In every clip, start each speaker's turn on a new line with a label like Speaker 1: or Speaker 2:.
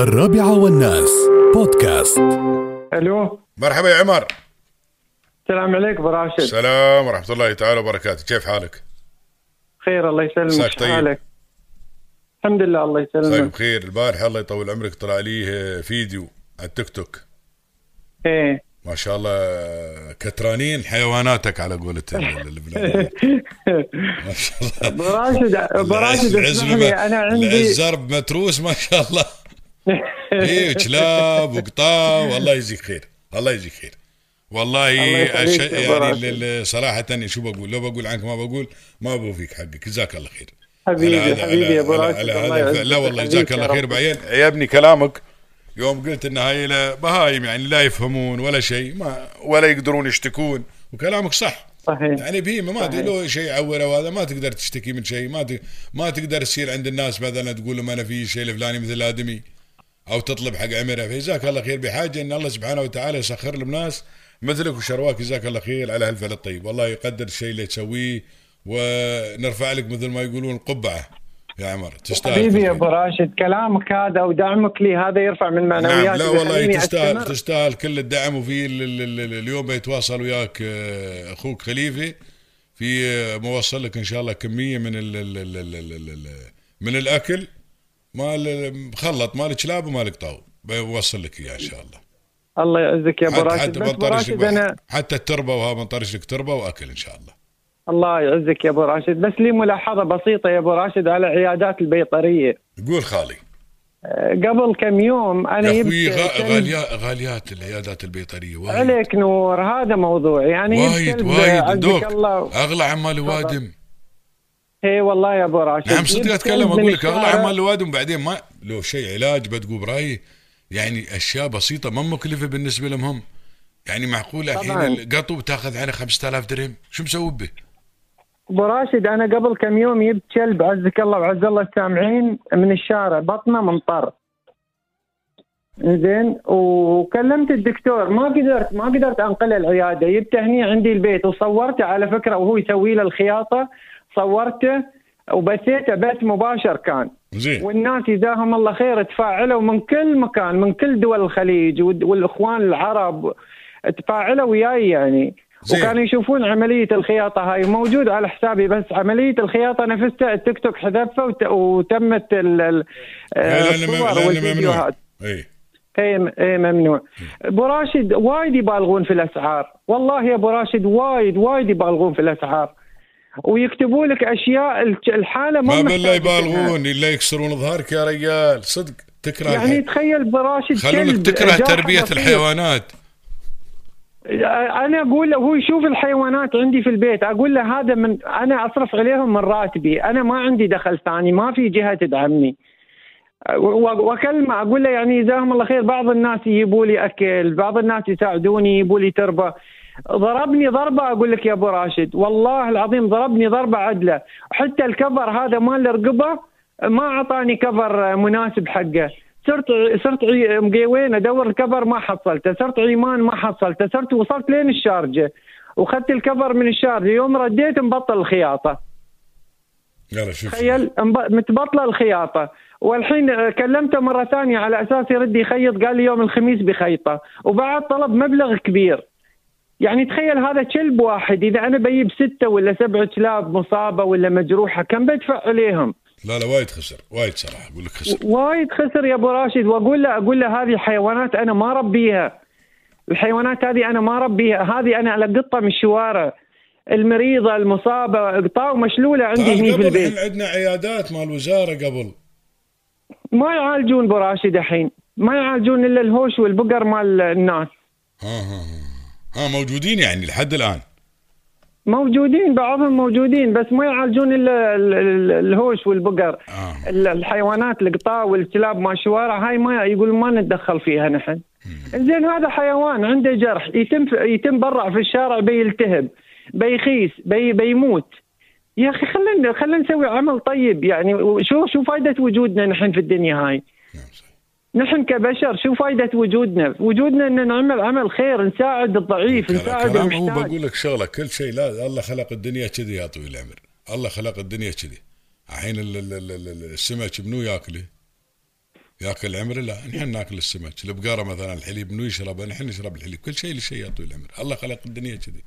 Speaker 1: الرابعة والناس. بودكاست.
Speaker 2: ألو.
Speaker 3: مرحبا يا عمر.
Speaker 2: السلام عليكم أبو راشد.
Speaker 3: السلام ورحمة الله تعالى وبركاته. كيف حالك؟
Speaker 2: خير الله يسلمك.
Speaker 3: طيب.
Speaker 2: حالك؟ الحمد لله الله
Speaker 3: طيب
Speaker 2: يسلمك
Speaker 3: بخير. البارحة الله يطول عمرك طلع لي فيديو على التيك توك.
Speaker 2: إيه.
Speaker 3: ما شاء الله كترانين حيواناتك على قولة ال- ال- البلاد ما شاء الله.
Speaker 2: أبو راشد أبو راشد
Speaker 3: العزم
Speaker 2: اسمح لي أنا عندي
Speaker 3: الزرب متروس ما شاء الله. إيه كلاب وقطاع والله يجزيك خير الله يجزيك خير. والله أش-
Speaker 2: يا
Speaker 3: يعني صراحة شو بقول؟ لو بقول عنك ما بقول ما بوفيك حقك. جزاك الله خير.
Speaker 2: حبيبي
Speaker 3: على
Speaker 2: حبيبي يا ابو راشد.
Speaker 3: لا والله جزاك
Speaker 2: يا
Speaker 3: الله. خير. بعدين عجبني كلامك يوم قلت إن هاي بهايم يعني لا يفهمون ولا شيء ما ولا يقدرون يشتكون. وكلامك صح.
Speaker 2: صحيح.
Speaker 3: يعني بهيمة ما
Speaker 2: صحيح.
Speaker 3: له شيء يعوره وهذا ما تقدر تشتكي من شيء. ما ما تقدر تصير عند الناس مثلا تقول لهم أنا في شيء الفلاني مثل الادمي أو تطلب حق عمره فجزاك الله خير بحاجة إن الله سبحانه وتعالى يسخر لهم ناس مثلك وشرواك. جزاك الله خير على هالفعل الطيب. والله يقدر الشيء اللي تسويه ونرفع لك مثل ما يقولون قبعة. يا عمر تستاهل
Speaker 2: حبيبي يا. أبو راشد كلامك هذا ودعمك لي هذا يرفع من معنوياتي
Speaker 3: نعم لا والله تستاهل
Speaker 2: أستمر.
Speaker 3: تستاهل كل الدعم. وفي ال- ال- ال- اليوم بيتواصل وياك آه، أخوك خليفة. في آه، موصل لك إن شاء الله كمية من ال ال ال ال ال ال ال من الأكل. مال مخلط مال كلاب ومال قطاو بيوصل لك إياه إن شاء الله.
Speaker 2: الله يعزك يا ابو راشد
Speaker 3: حتى بنطرش
Speaker 2: أنا
Speaker 3: حتى التربة وها بنطرش لك تربة وأكل إن شاء الله.
Speaker 2: الله يعزك يا أبو راشد. بس لي ملاحظة بسيطة يا أبو راشد على عيادات البيطرية.
Speaker 3: قول خالي.
Speaker 2: أه، قبل كم يوم أنا
Speaker 3: يا
Speaker 2: أخوي
Speaker 3: غاليات غاليات العيادات البيطرية وايد.
Speaker 2: عليك نور. هذا موضوع. يعني
Speaker 3: وايد وايد. دوك
Speaker 2: الله.
Speaker 3: أغلى عمال الوادم
Speaker 2: اي والله يا أبو راشد.
Speaker 3: نعم صدق اتكلم أقول لك؟ اغلى
Speaker 2: الشارع.
Speaker 3: عمال الوادم وبعدين ما لو شيء علاج بتقول برايي يعني أشياء بسيطة ما مكلفة بالنسبة لهم هم. يعني معقوله
Speaker 2: طبعاً.
Speaker 3: الحين القطو بتاخذ عليه 5000 درهم. شو مسوي به؟
Speaker 2: أبو راشد أنا قبل كم يوم جبت كلب عزك الله وعز الله السامعين من الشارع بطنه ممطر زين وكلمت الدكتور ما قدرت ما قدرت انقله العيادة. جبته هني عندي البيت وصورته على فكرة وهو يسوي له الخياطة. صورته وبثيته بث مباشر كان.
Speaker 3: زين.
Speaker 2: والناس جزاهم الله خير تفاعلوا من كل مكان من كل دول الخليج والإخوان العرب تفاعلوا وياي يعني.
Speaker 3: زين.
Speaker 2: وكانوا يشوفون عملية الخياطة هاي موجود على حسابي بس عملية الخياطة نفسها التيك توك حذفها وت- وتمت ال- ال- الصور والفيديوهات.
Speaker 3: اي
Speaker 2: اي اي ممنوع. أبو راشد وايد يبالغون في الأسعار. والله يا أبو راشد وايد وايد يبالغون في الأسعار. ويكتبوا لك أشياء الحالة
Speaker 3: ما
Speaker 2: ما محتاجة
Speaker 3: يبالغون إلا يكسرون ظهرك يا رجال. صدق تكره
Speaker 2: يعني
Speaker 3: الح...
Speaker 2: تخيل براشد
Speaker 3: خلونك تكره تربية
Speaker 2: بسيط.
Speaker 3: الحيوانات.
Speaker 2: أنا أقول له هو يشوف الحيوانات عندي في البيت أقول له هذا من أنا أصرف عليهم من راتبي. أنا ما عندي دخل ثاني ما في جهة تدعمني. واكلمه أقول له يعني جزاهم الله خير بعض الناس يجيبوا لي أكل بعض الناس يساعدوني يجيبوا لي تربة. ضربني ضربة أقول لك يا أبو راشد والله العظيم ضربني ضربة عدلة حتى الكفر هذا مال الرقبه ما أعطاني كفر مناسب حقه. صرت صرت مقيوين أدور الكفر ما حصلته صرت عيمان ما حصلته صرت وصلت لين الشارجة. وأخذت الكفر من الشارجة يوم رديت مبطل
Speaker 3: الخياطة.
Speaker 2: تخيل متبطلة الخياطة. والحين كلمته مرة ثانية على أساس يرد يخيط قال لي يوم الخميس بخيطة. وبعد طلب مبلغ كبير. يعني تخيل هذا كلب واحد إذا أنا بجيب ستة ولا سبعه كلاب مصابة ولا مجروحة كم بدفع عليهم؟
Speaker 3: لا لا وايد خسر وايد صراحة أقول لك خسر.
Speaker 2: وايد خسر يا أبو راشد. وأقول له أقول له هذه حيوانات أنا ما ربيها الحيوانات هذه أنا ما ربيها هذه أنا على قطة من الشوارع. المريضة المصابة قطاع مشلولة عندي هني في البيت.
Speaker 3: الحين عندنا عيادات مال وزارة قبل.
Speaker 2: ما يعالجون أبو راشد الحين. ما يعالجون إلا الهوش والبقر مال الناس.
Speaker 3: ها ها ها. ها موجودين يعني لحد الآن.
Speaker 2: موجودين بعضهم موجودين بس ما يعالجون إلا ال- ال- الهوش والبقر.
Speaker 3: آه.
Speaker 2: ال- الحيوانات القطاع والكلاب ما الشوارع هاي ما يقول ما نتدخل فيها نحن. زين هذا حيوان عنده جرح يتم يتم برع في الشارع بيلتهب بيخيس بي بيموت يا أخي خلينا خلينا نسوي عمل طيب يعني شو شو فائده وجودنا نحن في الدنيا هاي.
Speaker 3: نعم
Speaker 2: نحن كبشر شو فائدة وجودنا؟ وجودنا ان نعمل عمل خير نساعد الضعيف نساعد
Speaker 3: كلام هو
Speaker 2: المحتاج.
Speaker 3: بقول لك شغلة كل شيء لا الله خلق الدنيا كذي يا طويل العمر. الله خلق الدنيا كذي. الحين ال- ال- ال- ال- السمك منو ياكله؟ ياكل عمر؟ لا نحن ناكل السمك. البقرة مثلا الحليب منو يشربه نحن نشرب الحليب. كل شيء لشيء يطوي العمر. الله خلق الدنيا كذي.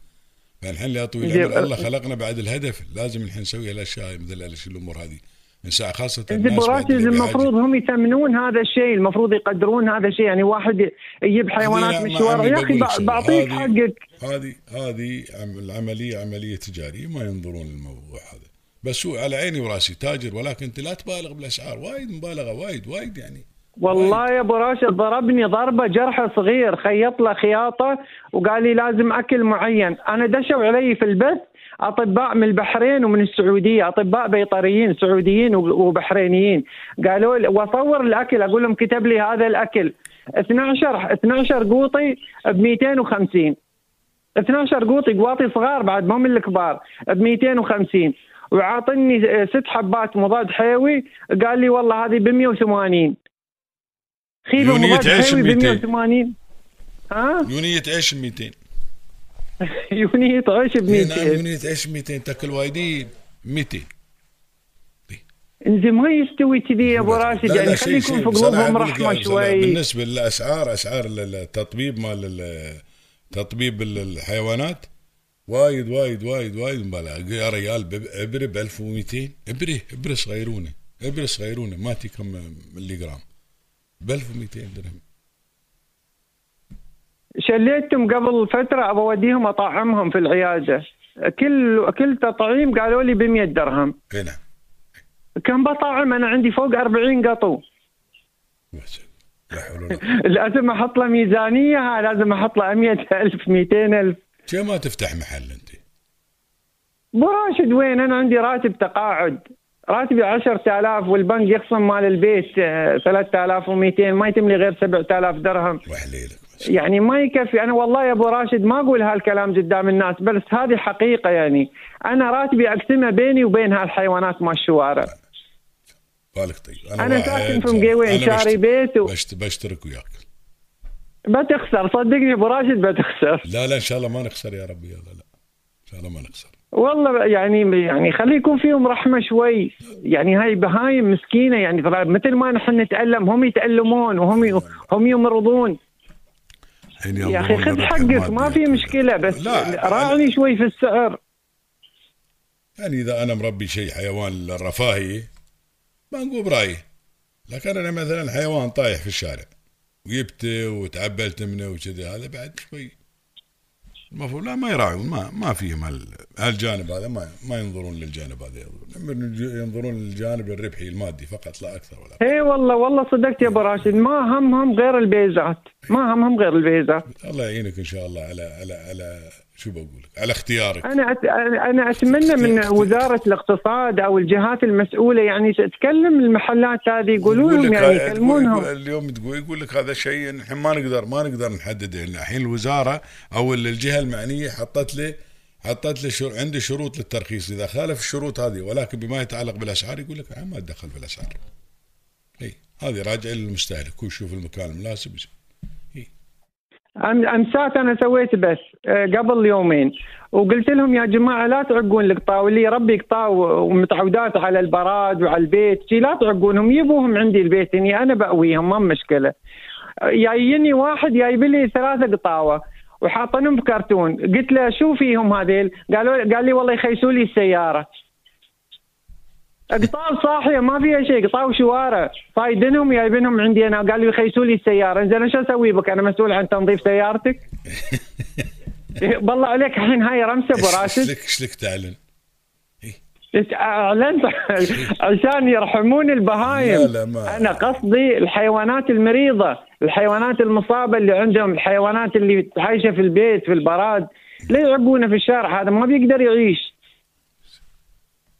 Speaker 3: فنحن يطوي
Speaker 2: زين.
Speaker 3: العمر الله خلقنا بعد الهدف. لازم نحن نسوي هالأشياء مثل الأمور هذه.
Speaker 2: راشد
Speaker 3: اللي بحاجة.
Speaker 2: المفروض هم يثمنون هذا الشيء المفروض يقدرون هذا الشيء. يعني واحد يجيب حيوانات من الشوارع يا
Speaker 3: شيء.
Speaker 2: بعطيك حقك.
Speaker 3: هذه هذه عم- العملية عملية تجارية ما ينظرون للموضوع هذا. بس هو على عيني وراسي تاجر ولكن أنت لا تبالغ بالأسعار. وايد مبالغة وايد وايد يعني.
Speaker 2: والله يا أبو راشد ضربني ضربة جرح صغير خيط له خياطة وقال لي لازم أكل معين. أنا دشوا علي في البث أطباء من البحرين ومن السعودية أطباء بيطريين سعوديين وبحرينيين. قالوا لي وأصور الأكل أقول لهم كتب لي هذا الأكل. 12 12 قوطي ب 250 12 قوطي قواطي صغار بعد مو من الكبار ب 250 وعاطني ست حبات مضاد حيوي قال لي والله هذه ب 180
Speaker 3: خيبة
Speaker 2: مضاد حيوي ب
Speaker 3: 200.
Speaker 2: 180 ها؟
Speaker 3: يونية عيش 200
Speaker 2: يونية عيش ب
Speaker 3: اي نعم
Speaker 2: 200
Speaker 3: يونية عيش 200 تاكل وايدين. 200
Speaker 2: انزين ما يستوي كذي يا أبو راشد يعني خلي يكون في قلوبهم رحمه شوي.
Speaker 3: بالنسبة للاسعار اسعار ال- التطبيب مال ال- تطبيب ال- الحيوانات وايد وايد وايد وايد مبالغ. يا ريال ب- ابره ب 1200 ابره ابره صغيرونه ابره صغيرونه ما تي كم ملي جرام. ب 1200 درهم.
Speaker 2: شليتهم قبل فترة ابى أوديهم أطعمهم في العيادة. كل كل تطعيم قالوا لي ب 100 درهم.
Speaker 3: اي نعم.
Speaker 2: كم بطعم؟ أنا عندي فوق 40 قطو.
Speaker 3: حول ولا قوة.
Speaker 2: لازم أحط له ميزانية ها لازم أحط له 100000 200000
Speaker 3: شو ما تفتح محل أنت؟
Speaker 2: ابو راشد وين؟ أنا عندي راتب تقاعد. راتبي 10000 والبنك يخصم مال البيت آه، 3200 ما يتم لي غير 7000 درهم.
Speaker 3: وحليلك
Speaker 2: يعني ما يكفي. أنا والله يا أبو راشد ما أقول هالكلام قدام الناس بس هذه حقيقة يعني. أنا راتبي أقسمه بيني وبين هالحيوانات مال الشوارع.
Speaker 3: بالك طيب.
Speaker 2: أنا
Speaker 3: واحد
Speaker 2: ساكن في مقيوين
Speaker 3: أنا
Speaker 2: شاري بيت و...
Speaker 3: بشت بشترك وياك.
Speaker 2: بتخسر. صدقني أبو راشد بتخسر.
Speaker 3: لا لا إن شاء الله ما نخسر يا ربي. لا لا. إن شاء الله ما نخسر.
Speaker 2: والله يعني يعني خلي يكون فيهم رحمة شوي. يعني هاي بهايم مسكينة يعني. مثل ما نحن نتألم هم يتألمون وهم. هم يمرضون. يا
Speaker 3: أخي
Speaker 2: خذ حقك ما. في مشكلة بس
Speaker 3: لا
Speaker 2: راعني شوي في السعر
Speaker 3: يعني إذا أنا مربي شيء حيوان رفاهي ما نقول برأيي لكن أنا مثلا حيوان طايح في الشارع وجبته وتعبلت منه وكذا هذا بعد شوي المفروض لا ما يراعون ما ما فيهم هال- هالجانب هذا ما ما ينظرون للجانب هذا ينظرون للجانب الربحي المادي فقط لا أكثر ولا.
Speaker 2: إي والله والله صدقت يا أبو راشد ما همهم غير البيزات ما همهم غير البيزات
Speaker 3: الله يعينك إن شاء الله على على على شو بقول لك على اختيارك.
Speaker 2: أنا أت... أنا أتمنى من وزارة الاقتصاد أو الجهات المسؤولة يعني تتكلم المحلات هذه يقولوا
Speaker 3: يقول
Speaker 2: لهم يعني يكلمونهم.
Speaker 3: اليوم تقول يقول لك هذا شيء نحن ما نقدر ما نقدر نحدده. الحين الوزارة أو الجهة المعنية حطت له حطت له شر... عنده شروط للترخيص. إذا خالف الشروط هذه ولكن بما يتعلق بالأسعار يقول لك ما أتدخل في الأسعار. إي هذه راجع للمستهلك. هو يشوف المكان المناسب يسوي.
Speaker 2: امسات أنا سويت بث آه، قبل يومين. وقلت لهم يا جماعة لا تعقون القطاع واللي يربي قطاع و- ومتعودات على البراد وعلى البيت شي لا تعقونهم يبوهم عندي البيت اني أنا بأويهم ما مشكلة. جايني واحد جايب لي ثلاثة قطاوة وحاطنهم بكرتون قلت له شو فيهم هذيل؟ قالوا قال لي والله يخيسوا لي السيارة. قطاو صاحيه ما فيها شيء قطاو شوارع صايدينهم جايبينهم عندي أنا. قال لي يخيسوا لي السيارة. انزين شو أسوي بك؟ أنا مسؤول عن تنظيف سيارتك. إيه، بالله عليك الحين هاي رمسة
Speaker 3: أبو
Speaker 2: إيش
Speaker 3: لك إيش لك تعلن؟
Speaker 2: اعلنت عشان يرحمون البهايم.
Speaker 3: لا لا ما
Speaker 2: أنا قصدي الحيوانات المريضة الحيوانات المصابة اللي عندهم الحيوانات اللي عايشة في البيت في البراد لا يعقونه في الشارع هذا ما بيقدر يعيش.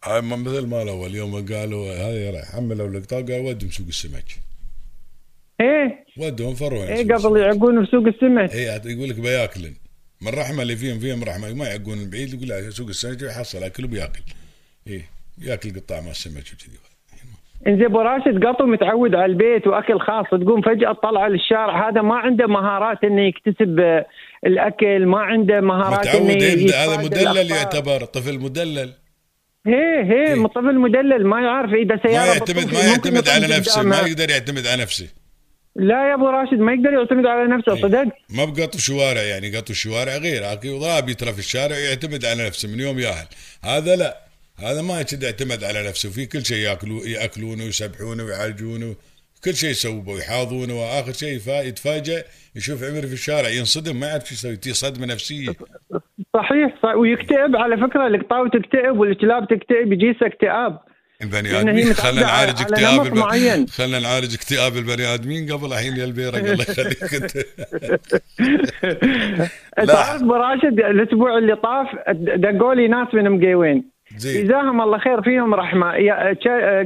Speaker 3: مثل ما الأول اليوم قالوا هذا راح حملوا القطاع قالوا ودهم سوق السمك.
Speaker 2: إيه.
Speaker 3: ودهم فروا
Speaker 2: إيه قبل يعقون في سوق السمك
Speaker 3: اي يقول لك بياكلن. من رحمة اللي فيهم فيهم رحمة. ما يعقون البعيد يقول سوق السمك يحصل اكل وبياكل اي ياكل قطاع مع السمك وكذي.
Speaker 2: انزين أبو راشد قطو متعود على البيت وأكل خاص تقوم فجأة تطلع للشارع. هذا ما عنده مهارات إنه يكتسب الأكل ما عنده مهارات إنه
Speaker 3: متعود إيه، هذا مدلل
Speaker 2: الأخطاء.
Speaker 3: يعتبر طفل مدلل.
Speaker 2: هي هي
Speaker 3: إيه.
Speaker 2: طفل مدلل ما يعرف اذا
Speaker 3: ما
Speaker 2: سيارة
Speaker 3: يعتمد
Speaker 2: بتطوف
Speaker 3: ما يعتمد على نفسه. ما يقدر يعتمد على نفسه.
Speaker 2: لا يا أبو راشد ما يقدر يعتمد على نفسه. صدق؟
Speaker 3: ما بقطو شوارع يعني قطو الشوارع غير. هاكي ضاب يترى في الشارع يعتمد على نفسه من يوم ياهل. هذا لا. هذا ما يشد يعتمد على نفسه. في كل شيء ياكلوا يأكلونه ويسبحونه ويعالجونه كل شيء يسووا ويحاضونه وآخر شيء يتفاجئ يشوف عمر في الشارع ينصدم ما يعرف شو يسوي تي صدمه نفسيه
Speaker 2: صحيح صح ويكتئب. على فكرة القطاوي تكتئب والكلاب تكتئب يجيسه اكتئاب.
Speaker 3: البني
Speaker 2: آدمين
Speaker 3: خلينا نعالج اكتئاب الب...
Speaker 2: معين.
Speaker 3: خلينا نعالج اكتئاب البني آدمين قبل الحين يا البيرق الله يخليك. انت
Speaker 2: تعرف أبو راشد الأسبوع اللي طاف دقوا لي ناس من مقيوين. جزاهم الله خير فيهم رحمة.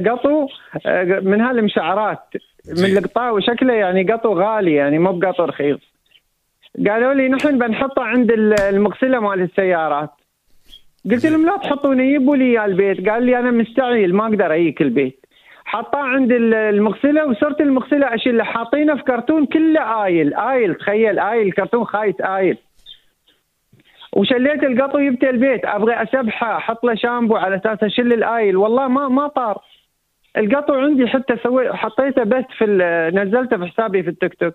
Speaker 2: قطوا آه، من هالمشعرات. من. القطاوي شكله يعني قطو غالي يعني مو بقطو رخيص. قالوا لي نحن بنحطه عند ال- المغسلة مال السيارات. قلت لهم لا تحطونه يجيبوا لي إياه البيت. قال لي أنا مستعجل ما أقدر اجيك البيت. حطاه عند ال- المغسلة وصرت المغسلة اشيله حاطينه في كرتون كله oil. oil تخيل oil الكرتون خايس oil. وشليت القطو جبت البيت. أبغى أسبحه أحط له شامبو على أساس اشيل ال oil. والله ما ما طار. القطو عندي حتى سوي حطيته بس في نزلته في حسابي في التيك توك.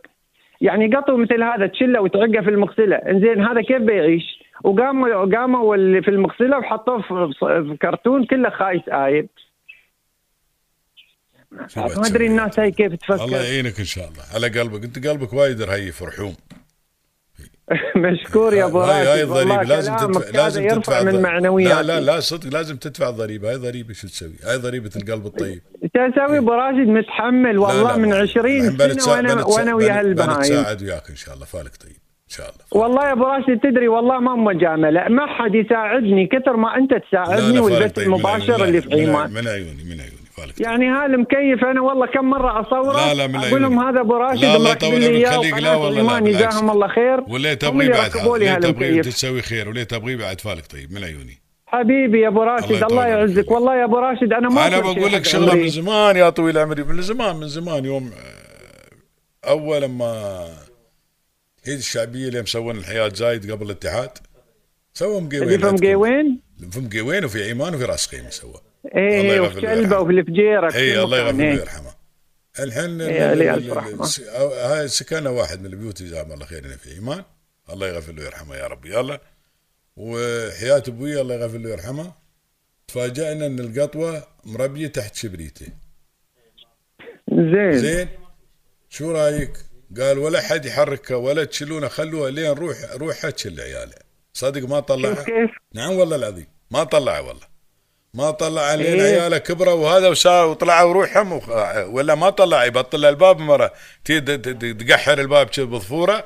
Speaker 2: يعني قطو مثل هذا تشله وتعقه في المغسله. إنزين هذا كيف بيعيش؟ وقاموا قاموا اللي في المغسله وحطوه في, كرتون كله خايس
Speaker 3: شو
Speaker 2: ما؟ أدري الناس هاي كيف
Speaker 3: الله
Speaker 2: تفكر
Speaker 3: يعينك إن شاء الله. على قلبك. أنت قلبك وايد رهيف رحوم.
Speaker 2: مشكور يا أبو
Speaker 3: هاي هاي
Speaker 2: راشد والله
Speaker 3: الضريبه لازم
Speaker 2: كلامك
Speaker 3: تدفع لازم تدفع
Speaker 2: من. معنوياتي.
Speaker 3: لا لا لا صدق لازم تدفع الضريبة. هاي ضريبة شو تسوي؟ هاي ضريبة القلب الطيب.
Speaker 2: إيش أسوي أبو راشد؟ متحمل
Speaker 3: لا،
Speaker 2: والله
Speaker 3: لا،
Speaker 2: من
Speaker 3: ما-
Speaker 2: 20
Speaker 3: الحين
Speaker 2: سنة
Speaker 3: وأنا
Speaker 2: وأنا ويا هالبهايم
Speaker 3: بنتساعد وياك إن شاء الله. فالك طيب. إن شاء الله
Speaker 2: والله يا أبو راشد تدري والله ما مجامله ما حد يساعدني كثر ما أنت
Speaker 3: لا،
Speaker 2: تساعدني
Speaker 3: لا،
Speaker 2: والبث
Speaker 3: طيب. من
Speaker 2: المباشر. اللي في
Speaker 3: من
Speaker 2: ايمان
Speaker 3: من عيوني من عيوني. طيب.
Speaker 2: يعني هالمكيف أنا والله كم مرة أصوره
Speaker 3: لا، لا، من
Speaker 2: أقول لهم. هذا أبو راشد
Speaker 3: لا، يطول
Speaker 2: لي
Speaker 3: عمرك خليك. لا، والله لا،.
Speaker 2: جزاهم الله خير
Speaker 3: وليه تبغي بعد ليه تبغي تسوي خير وليه تبغي بعد فالك طيب من عيوني
Speaker 2: حبيبي يا
Speaker 3: أبو
Speaker 2: راشد الله. يعزك والله يا أبو راشد أنا ما أنا
Speaker 3: بقول لك
Speaker 2: شغلة.
Speaker 3: من زمان يا طويل عمري من زمان من زمان يوم آه، أول لما هي الشعبية اللي مسوين الحياة زايد قبل الاتحاد سووا مقيوين
Speaker 2: في. مقيوين
Speaker 3: في مقيوين وفي عمان وفي راس خيمه سوى
Speaker 2: إيه
Speaker 3: يغفر
Speaker 2: وفي الفجيرة
Speaker 3: اي الله
Speaker 2: مكان،
Speaker 3: يغفر له
Speaker 2: إيه.
Speaker 3: ويرحمه. الحين أو- هاي سكننا واحد من البيوت جزاهم الله خير في عمان الله يغفر له ويرحمه يا رب. يلا. وحياة أبوي الله يغفر له ويرحمه. تفاجأنا إن القطوة مربية تحت شبريته.
Speaker 2: زين.
Speaker 3: زين. شو رأيك؟ قال ولا حد يحركها ولا تشيلونها خلوها لين روح روحها تشيل عياله صدق ما طلعها؟
Speaker 2: كيف؟
Speaker 3: نعم والله العظيم. ما طلعها والله. ما طلع لين
Speaker 2: إيه.
Speaker 3: عياله كبروا وهذا وصار وطلعوا روحهم وخ- ولا ما طلع يبطل الباب مرة. تقحر الباب بظفورة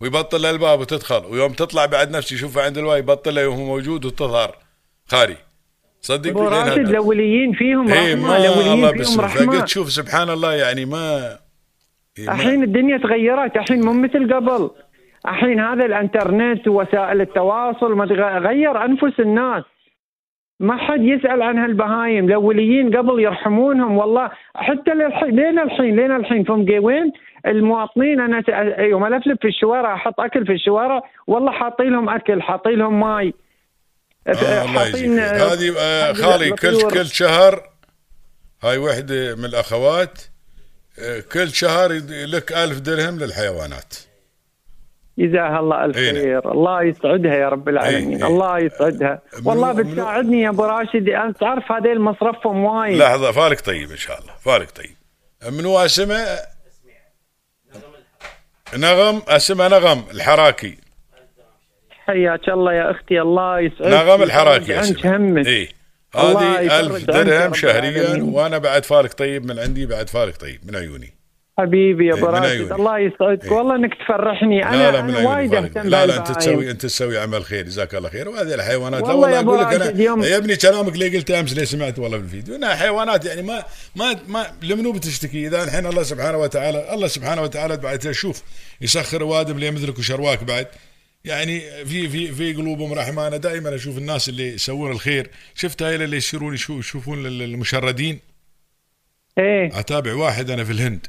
Speaker 3: ويبطل الباب وتدخل. ويوم تطلع بعد نفسه يشوفه عند الواي يبطله وهو موجود وتظهر. خاري. صدق
Speaker 2: راشد. الاوليين فيهم
Speaker 3: اي
Speaker 2: رحمة
Speaker 3: ما الله
Speaker 2: رحمة.
Speaker 3: فقلت شوف سبحان الله يعني ما إيه ما-
Speaker 2: الحين الدنيا تغيرت الحين مو مثل قبل. الحين هذا الإنترنت ووسائل التواصل غير أنفس الناس. ما حد يسأل عن هالبهايم الاوليين قبل يرحمونهم والله حتى للحين لين الحين لين الحين في مقيوين المواطنين أنا يوم ألفلف في الشوارع أحط أكل في الشوارع والله حاطين لهم أكل حاطين لهم ماي
Speaker 3: آه يجزيك خير. هذه آه خالي كل. كل شهر هاي وحدة من الأخوات آه كل شهر لك ألف درهم للحيوانات
Speaker 2: جزاها الله الف
Speaker 3: إيه نعم.
Speaker 2: خير الله يسعدها يا رب العالمين.
Speaker 3: إيه.
Speaker 2: الله يسعدها. والله بتساعدني يا أبو راشد. أنت تعرف هذيل مصرفهم وايد.
Speaker 3: لحظة فالك طيب إن شاء الله. فالك طيب. منو اسمه؟ نغم. اسمه نغم الحراكي.
Speaker 2: حياك الله يا أختي. الله يسعدك.
Speaker 3: نغم الحراكي اسمه.
Speaker 2: همك
Speaker 3: اي هذه
Speaker 2: يفرج
Speaker 3: ألف
Speaker 2: عنك يا
Speaker 3: درهم
Speaker 2: رب
Speaker 3: شهريا. وأنا بعد فالك طيب من عندي بعد فالك طيب من عيوني.
Speaker 2: حبيبي يا
Speaker 3: إيه،
Speaker 2: ابو
Speaker 3: من
Speaker 2: راشد. الله يسعدك.
Speaker 3: إيه.
Speaker 2: والله إنك تفرحني. أنا
Speaker 3: لا أنا
Speaker 2: وايد. أهتم
Speaker 3: لا لا
Speaker 2: أنت.
Speaker 3: تسوي أنت تسوي عمل خير. جزاك الله خير. وهذه الحيوانات
Speaker 2: والله
Speaker 3: والله أقول لك
Speaker 2: راشد يوم-
Speaker 3: أنا يا ابني كلامك اللي قلته أمس اللي سمعت والله بالفيديو إنها حيوانات يعني ما ما ما لمنو بتشتكي. إذا الحين الله سبحانه وتعالى الله سبحانه وتعالى بعد شوف يسخر اوادم اللي مثلك وشرواك بعد. يعني في في في قلوبهم رحمه أنا دائما أشوف الناس اللي يسوون الخير. شفت هاي اللي يصيرون يشو- يشوفون المشردين
Speaker 2: إيه.
Speaker 3: أتابع واحد أنا في الهند.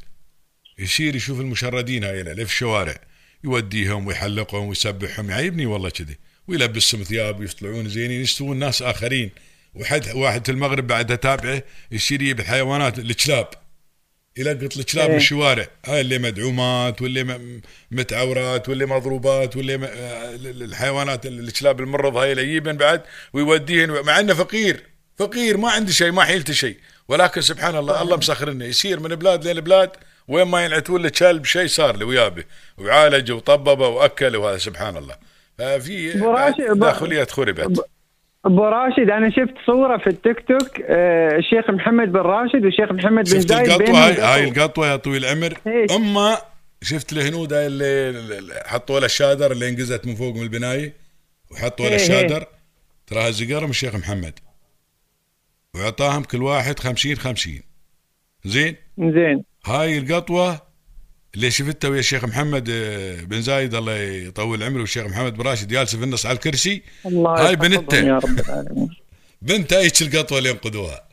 Speaker 3: يصير يشوف المشردين هاي اللي في الشوارع يوديهم ويحلقهم ويسبحهم. يعيبني والله كذي. ويلبسهم ثياب ويطلعون زينين يستوون ناس آخرين. واحد واحد في المغرب بعد اتابعه يشير يجيب الحيوانات الكلاب يلقط الكلاب
Speaker 2: إيه.
Speaker 3: بالشوارع. هاي اللي مدعومات واللي متعورات واللي مضروبات واللي م- آه، الحيوانات الكلاب المرض هاي اللي يجيبن بعد ويوديهن. مع إنه فقير. فقير ما عنده شيء ما حيلته شيء. ولكن سبحان الله الله مسخرنا. يسير من بلاد لبلاد وين ما ينعتون له كلب شيء صار له ويابه وعالج وطببه واكل وهذا سبحان الله. ففي داخليات خربت
Speaker 2: ابو راشد أنا شفت صورة في التيك توك آه، الشيخ محمد بن راشد والشيخ محمد بن
Speaker 3: شفت
Speaker 2: زايد
Speaker 3: القطوة؟
Speaker 2: بينهم.
Speaker 3: هاي. هاي القطوة يا طويل العمر؟ اما شفت الهنود هاي اللي حطوا لها الشادر اللي انقزت من فوق من البناية وحطوا لها
Speaker 2: إيه،
Speaker 3: الشادر. تراها زقر من الشيخ محمد. واعطاهم كل واحد خمسين خمسين. زين؟
Speaker 2: زين.
Speaker 3: هاي القطوة اللي شفتها ويا الشيخ محمد آه، بن زايد الله يطول عمره والشيخ محمد بن راشد جالسه في النص على الكرسي
Speaker 2: الله
Speaker 3: هاي بنته.
Speaker 2: يا رب العالمين
Speaker 3: بنت هيك القطوة اللي ينقذوها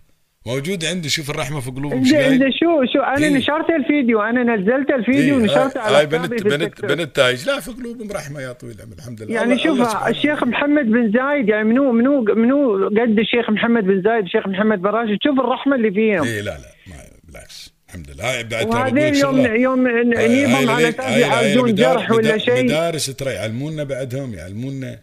Speaker 3: موجوده عندي شوف الرحمة في قلوبهم شو؟
Speaker 2: شو أنا
Speaker 3: إيه.
Speaker 2: نشرت الفيديو أنا نزلت الفيديو
Speaker 3: إيه،
Speaker 2: ونشرته على
Speaker 3: هاي بنت بنت. بنت تايج لا في قلوبهم رحمة يا طويل العمر الحمد لله
Speaker 2: يعني شوف الشيخ. محمد بن زايد يعني منو منو منو قد الشيخ محمد بن زايد الشيخ محمد بن راشد شوف الرحمة اللي فيهم
Speaker 3: اي لا لا ما بالعكس الحمد لله. هاي بعد
Speaker 2: وهذين يوم. يوم نجيبهم على
Speaker 3: أساس
Speaker 2: يعالجون جرح ولا شيء.
Speaker 3: مدارس ترى يعلمونا بعدهم يعلمونا.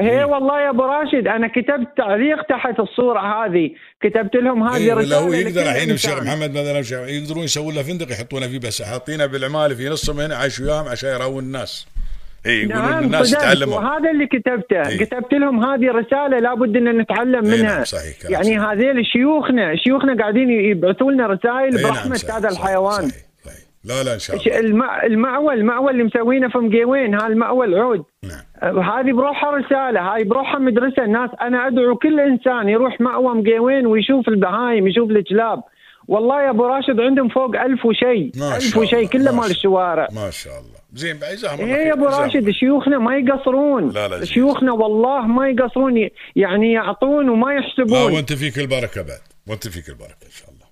Speaker 2: هي والله يا أبو راشد أنا كتبت تعليق تحت الصورة هذه. كتبت لهم هذه
Speaker 3: إيه، ولا
Speaker 2: رسالة
Speaker 3: هو يقدر الحين الشيخ. محمد مثلا يقدرون يسوون له فندق يحطونه فيه بس حاطينه بالعمالة في نصهم هنا عايش وياهم عشان يراون الناس. اي يقولون
Speaker 2: نعم
Speaker 3: الناس يتعلموا
Speaker 2: وهذا اللي كتبته.
Speaker 3: إيه.
Speaker 2: كتبت لهم هذه رساله لابد إن نتعلم
Speaker 3: إيه
Speaker 2: منها.
Speaker 3: نعم، صحيح، كلام
Speaker 2: يعني. هذيل شيوخنا شيوخنا قاعدين يبعثوا لنا رسائل
Speaker 3: إي
Speaker 2: برحمة
Speaker 3: صحيح،
Speaker 2: هذا الحيوان.
Speaker 3: صحيح صحيح. لا لا إن شاء الله.
Speaker 2: المع... المأوى المأوى اللي مسوينه في مقيوين ها المأوى العود
Speaker 3: نعم.
Speaker 2: هذه بروحها رسالة هاي بروحها مدرسة. الناس أنا أدعو كل إنسان يروح مأوى مقيوين ويشوف البهايم يشوف الكلاب والله يا أبو راشد عندهم فوق ألف وشيء
Speaker 3: ما
Speaker 2: ألف وشيء كله
Speaker 3: ما
Speaker 2: مال الشوارع.
Speaker 3: ما شاء الله. زين الله إيه
Speaker 2: يا
Speaker 3: أبو
Speaker 2: راشد. شيوخنا ما يقصرون.
Speaker 3: لا، لا،.
Speaker 2: شيوخنا والله ما يقصرون يعني يعطون وما
Speaker 3: لا
Speaker 2: يحسبون
Speaker 3: وأنت فيك البركة بعد. وأنت فيك البركة إن شاء الله.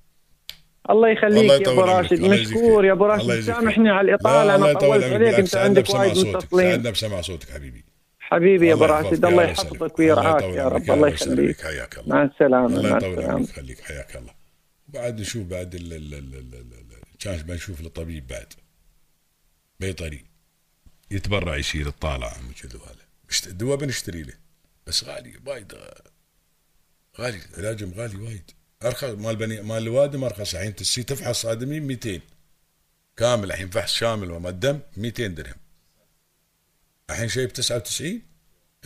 Speaker 2: الله
Speaker 3: الله
Speaker 2: يخليك يا
Speaker 3: أبو
Speaker 2: راشد. مشكور. يا
Speaker 3: أبو
Speaker 2: راشد. سامحني. على
Speaker 3: لا
Speaker 2: الاطاله
Speaker 3: أنا
Speaker 2: طولت عليك
Speaker 3: أنت
Speaker 2: عندك وايد
Speaker 3: صوتك.
Speaker 2: متصلين.
Speaker 3: سعدنا بسماع صوتك حبيبي.
Speaker 2: حبيبي يا
Speaker 3: أبو
Speaker 2: راشد الله يحفظك. ويرعاك يا رب. الله يخليك.
Speaker 3: حياك الله.
Speaker 2: مع السلامة
Speaker 3: الله
Speaker 2: مع
Speaker 3: يطول عمرك. يخليك حياك الله. بعد نشوف بعد ال ال ال ال كان بنشوف الطبيب بعد. بيطري يتبرع يشيل الطالع وكذا وهذا الدواء بنشتري له. بس غالي وايد غالي. علاجهم غالي وايد. أرخص مال بني مال الوادم ارخص الحين. تسي تفحص ادمي 200 كامل الحين فحص شامل وما الدم 200 درهم. الحين شيء ب 99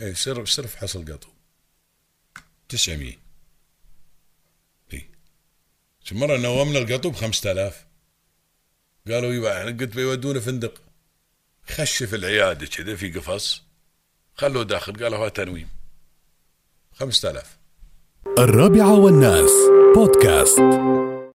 Speaker 3: اي سر سر فحص القطو. 900 اي مرة نومنا القطو ب 5000 قالوا يبا قلت بيودونا فندق. خش في العيادة كذا في قفص. خلوه داخل قالوا هذا تنويم. 5000
Speaker 1: الرابعة والناس بودكاست.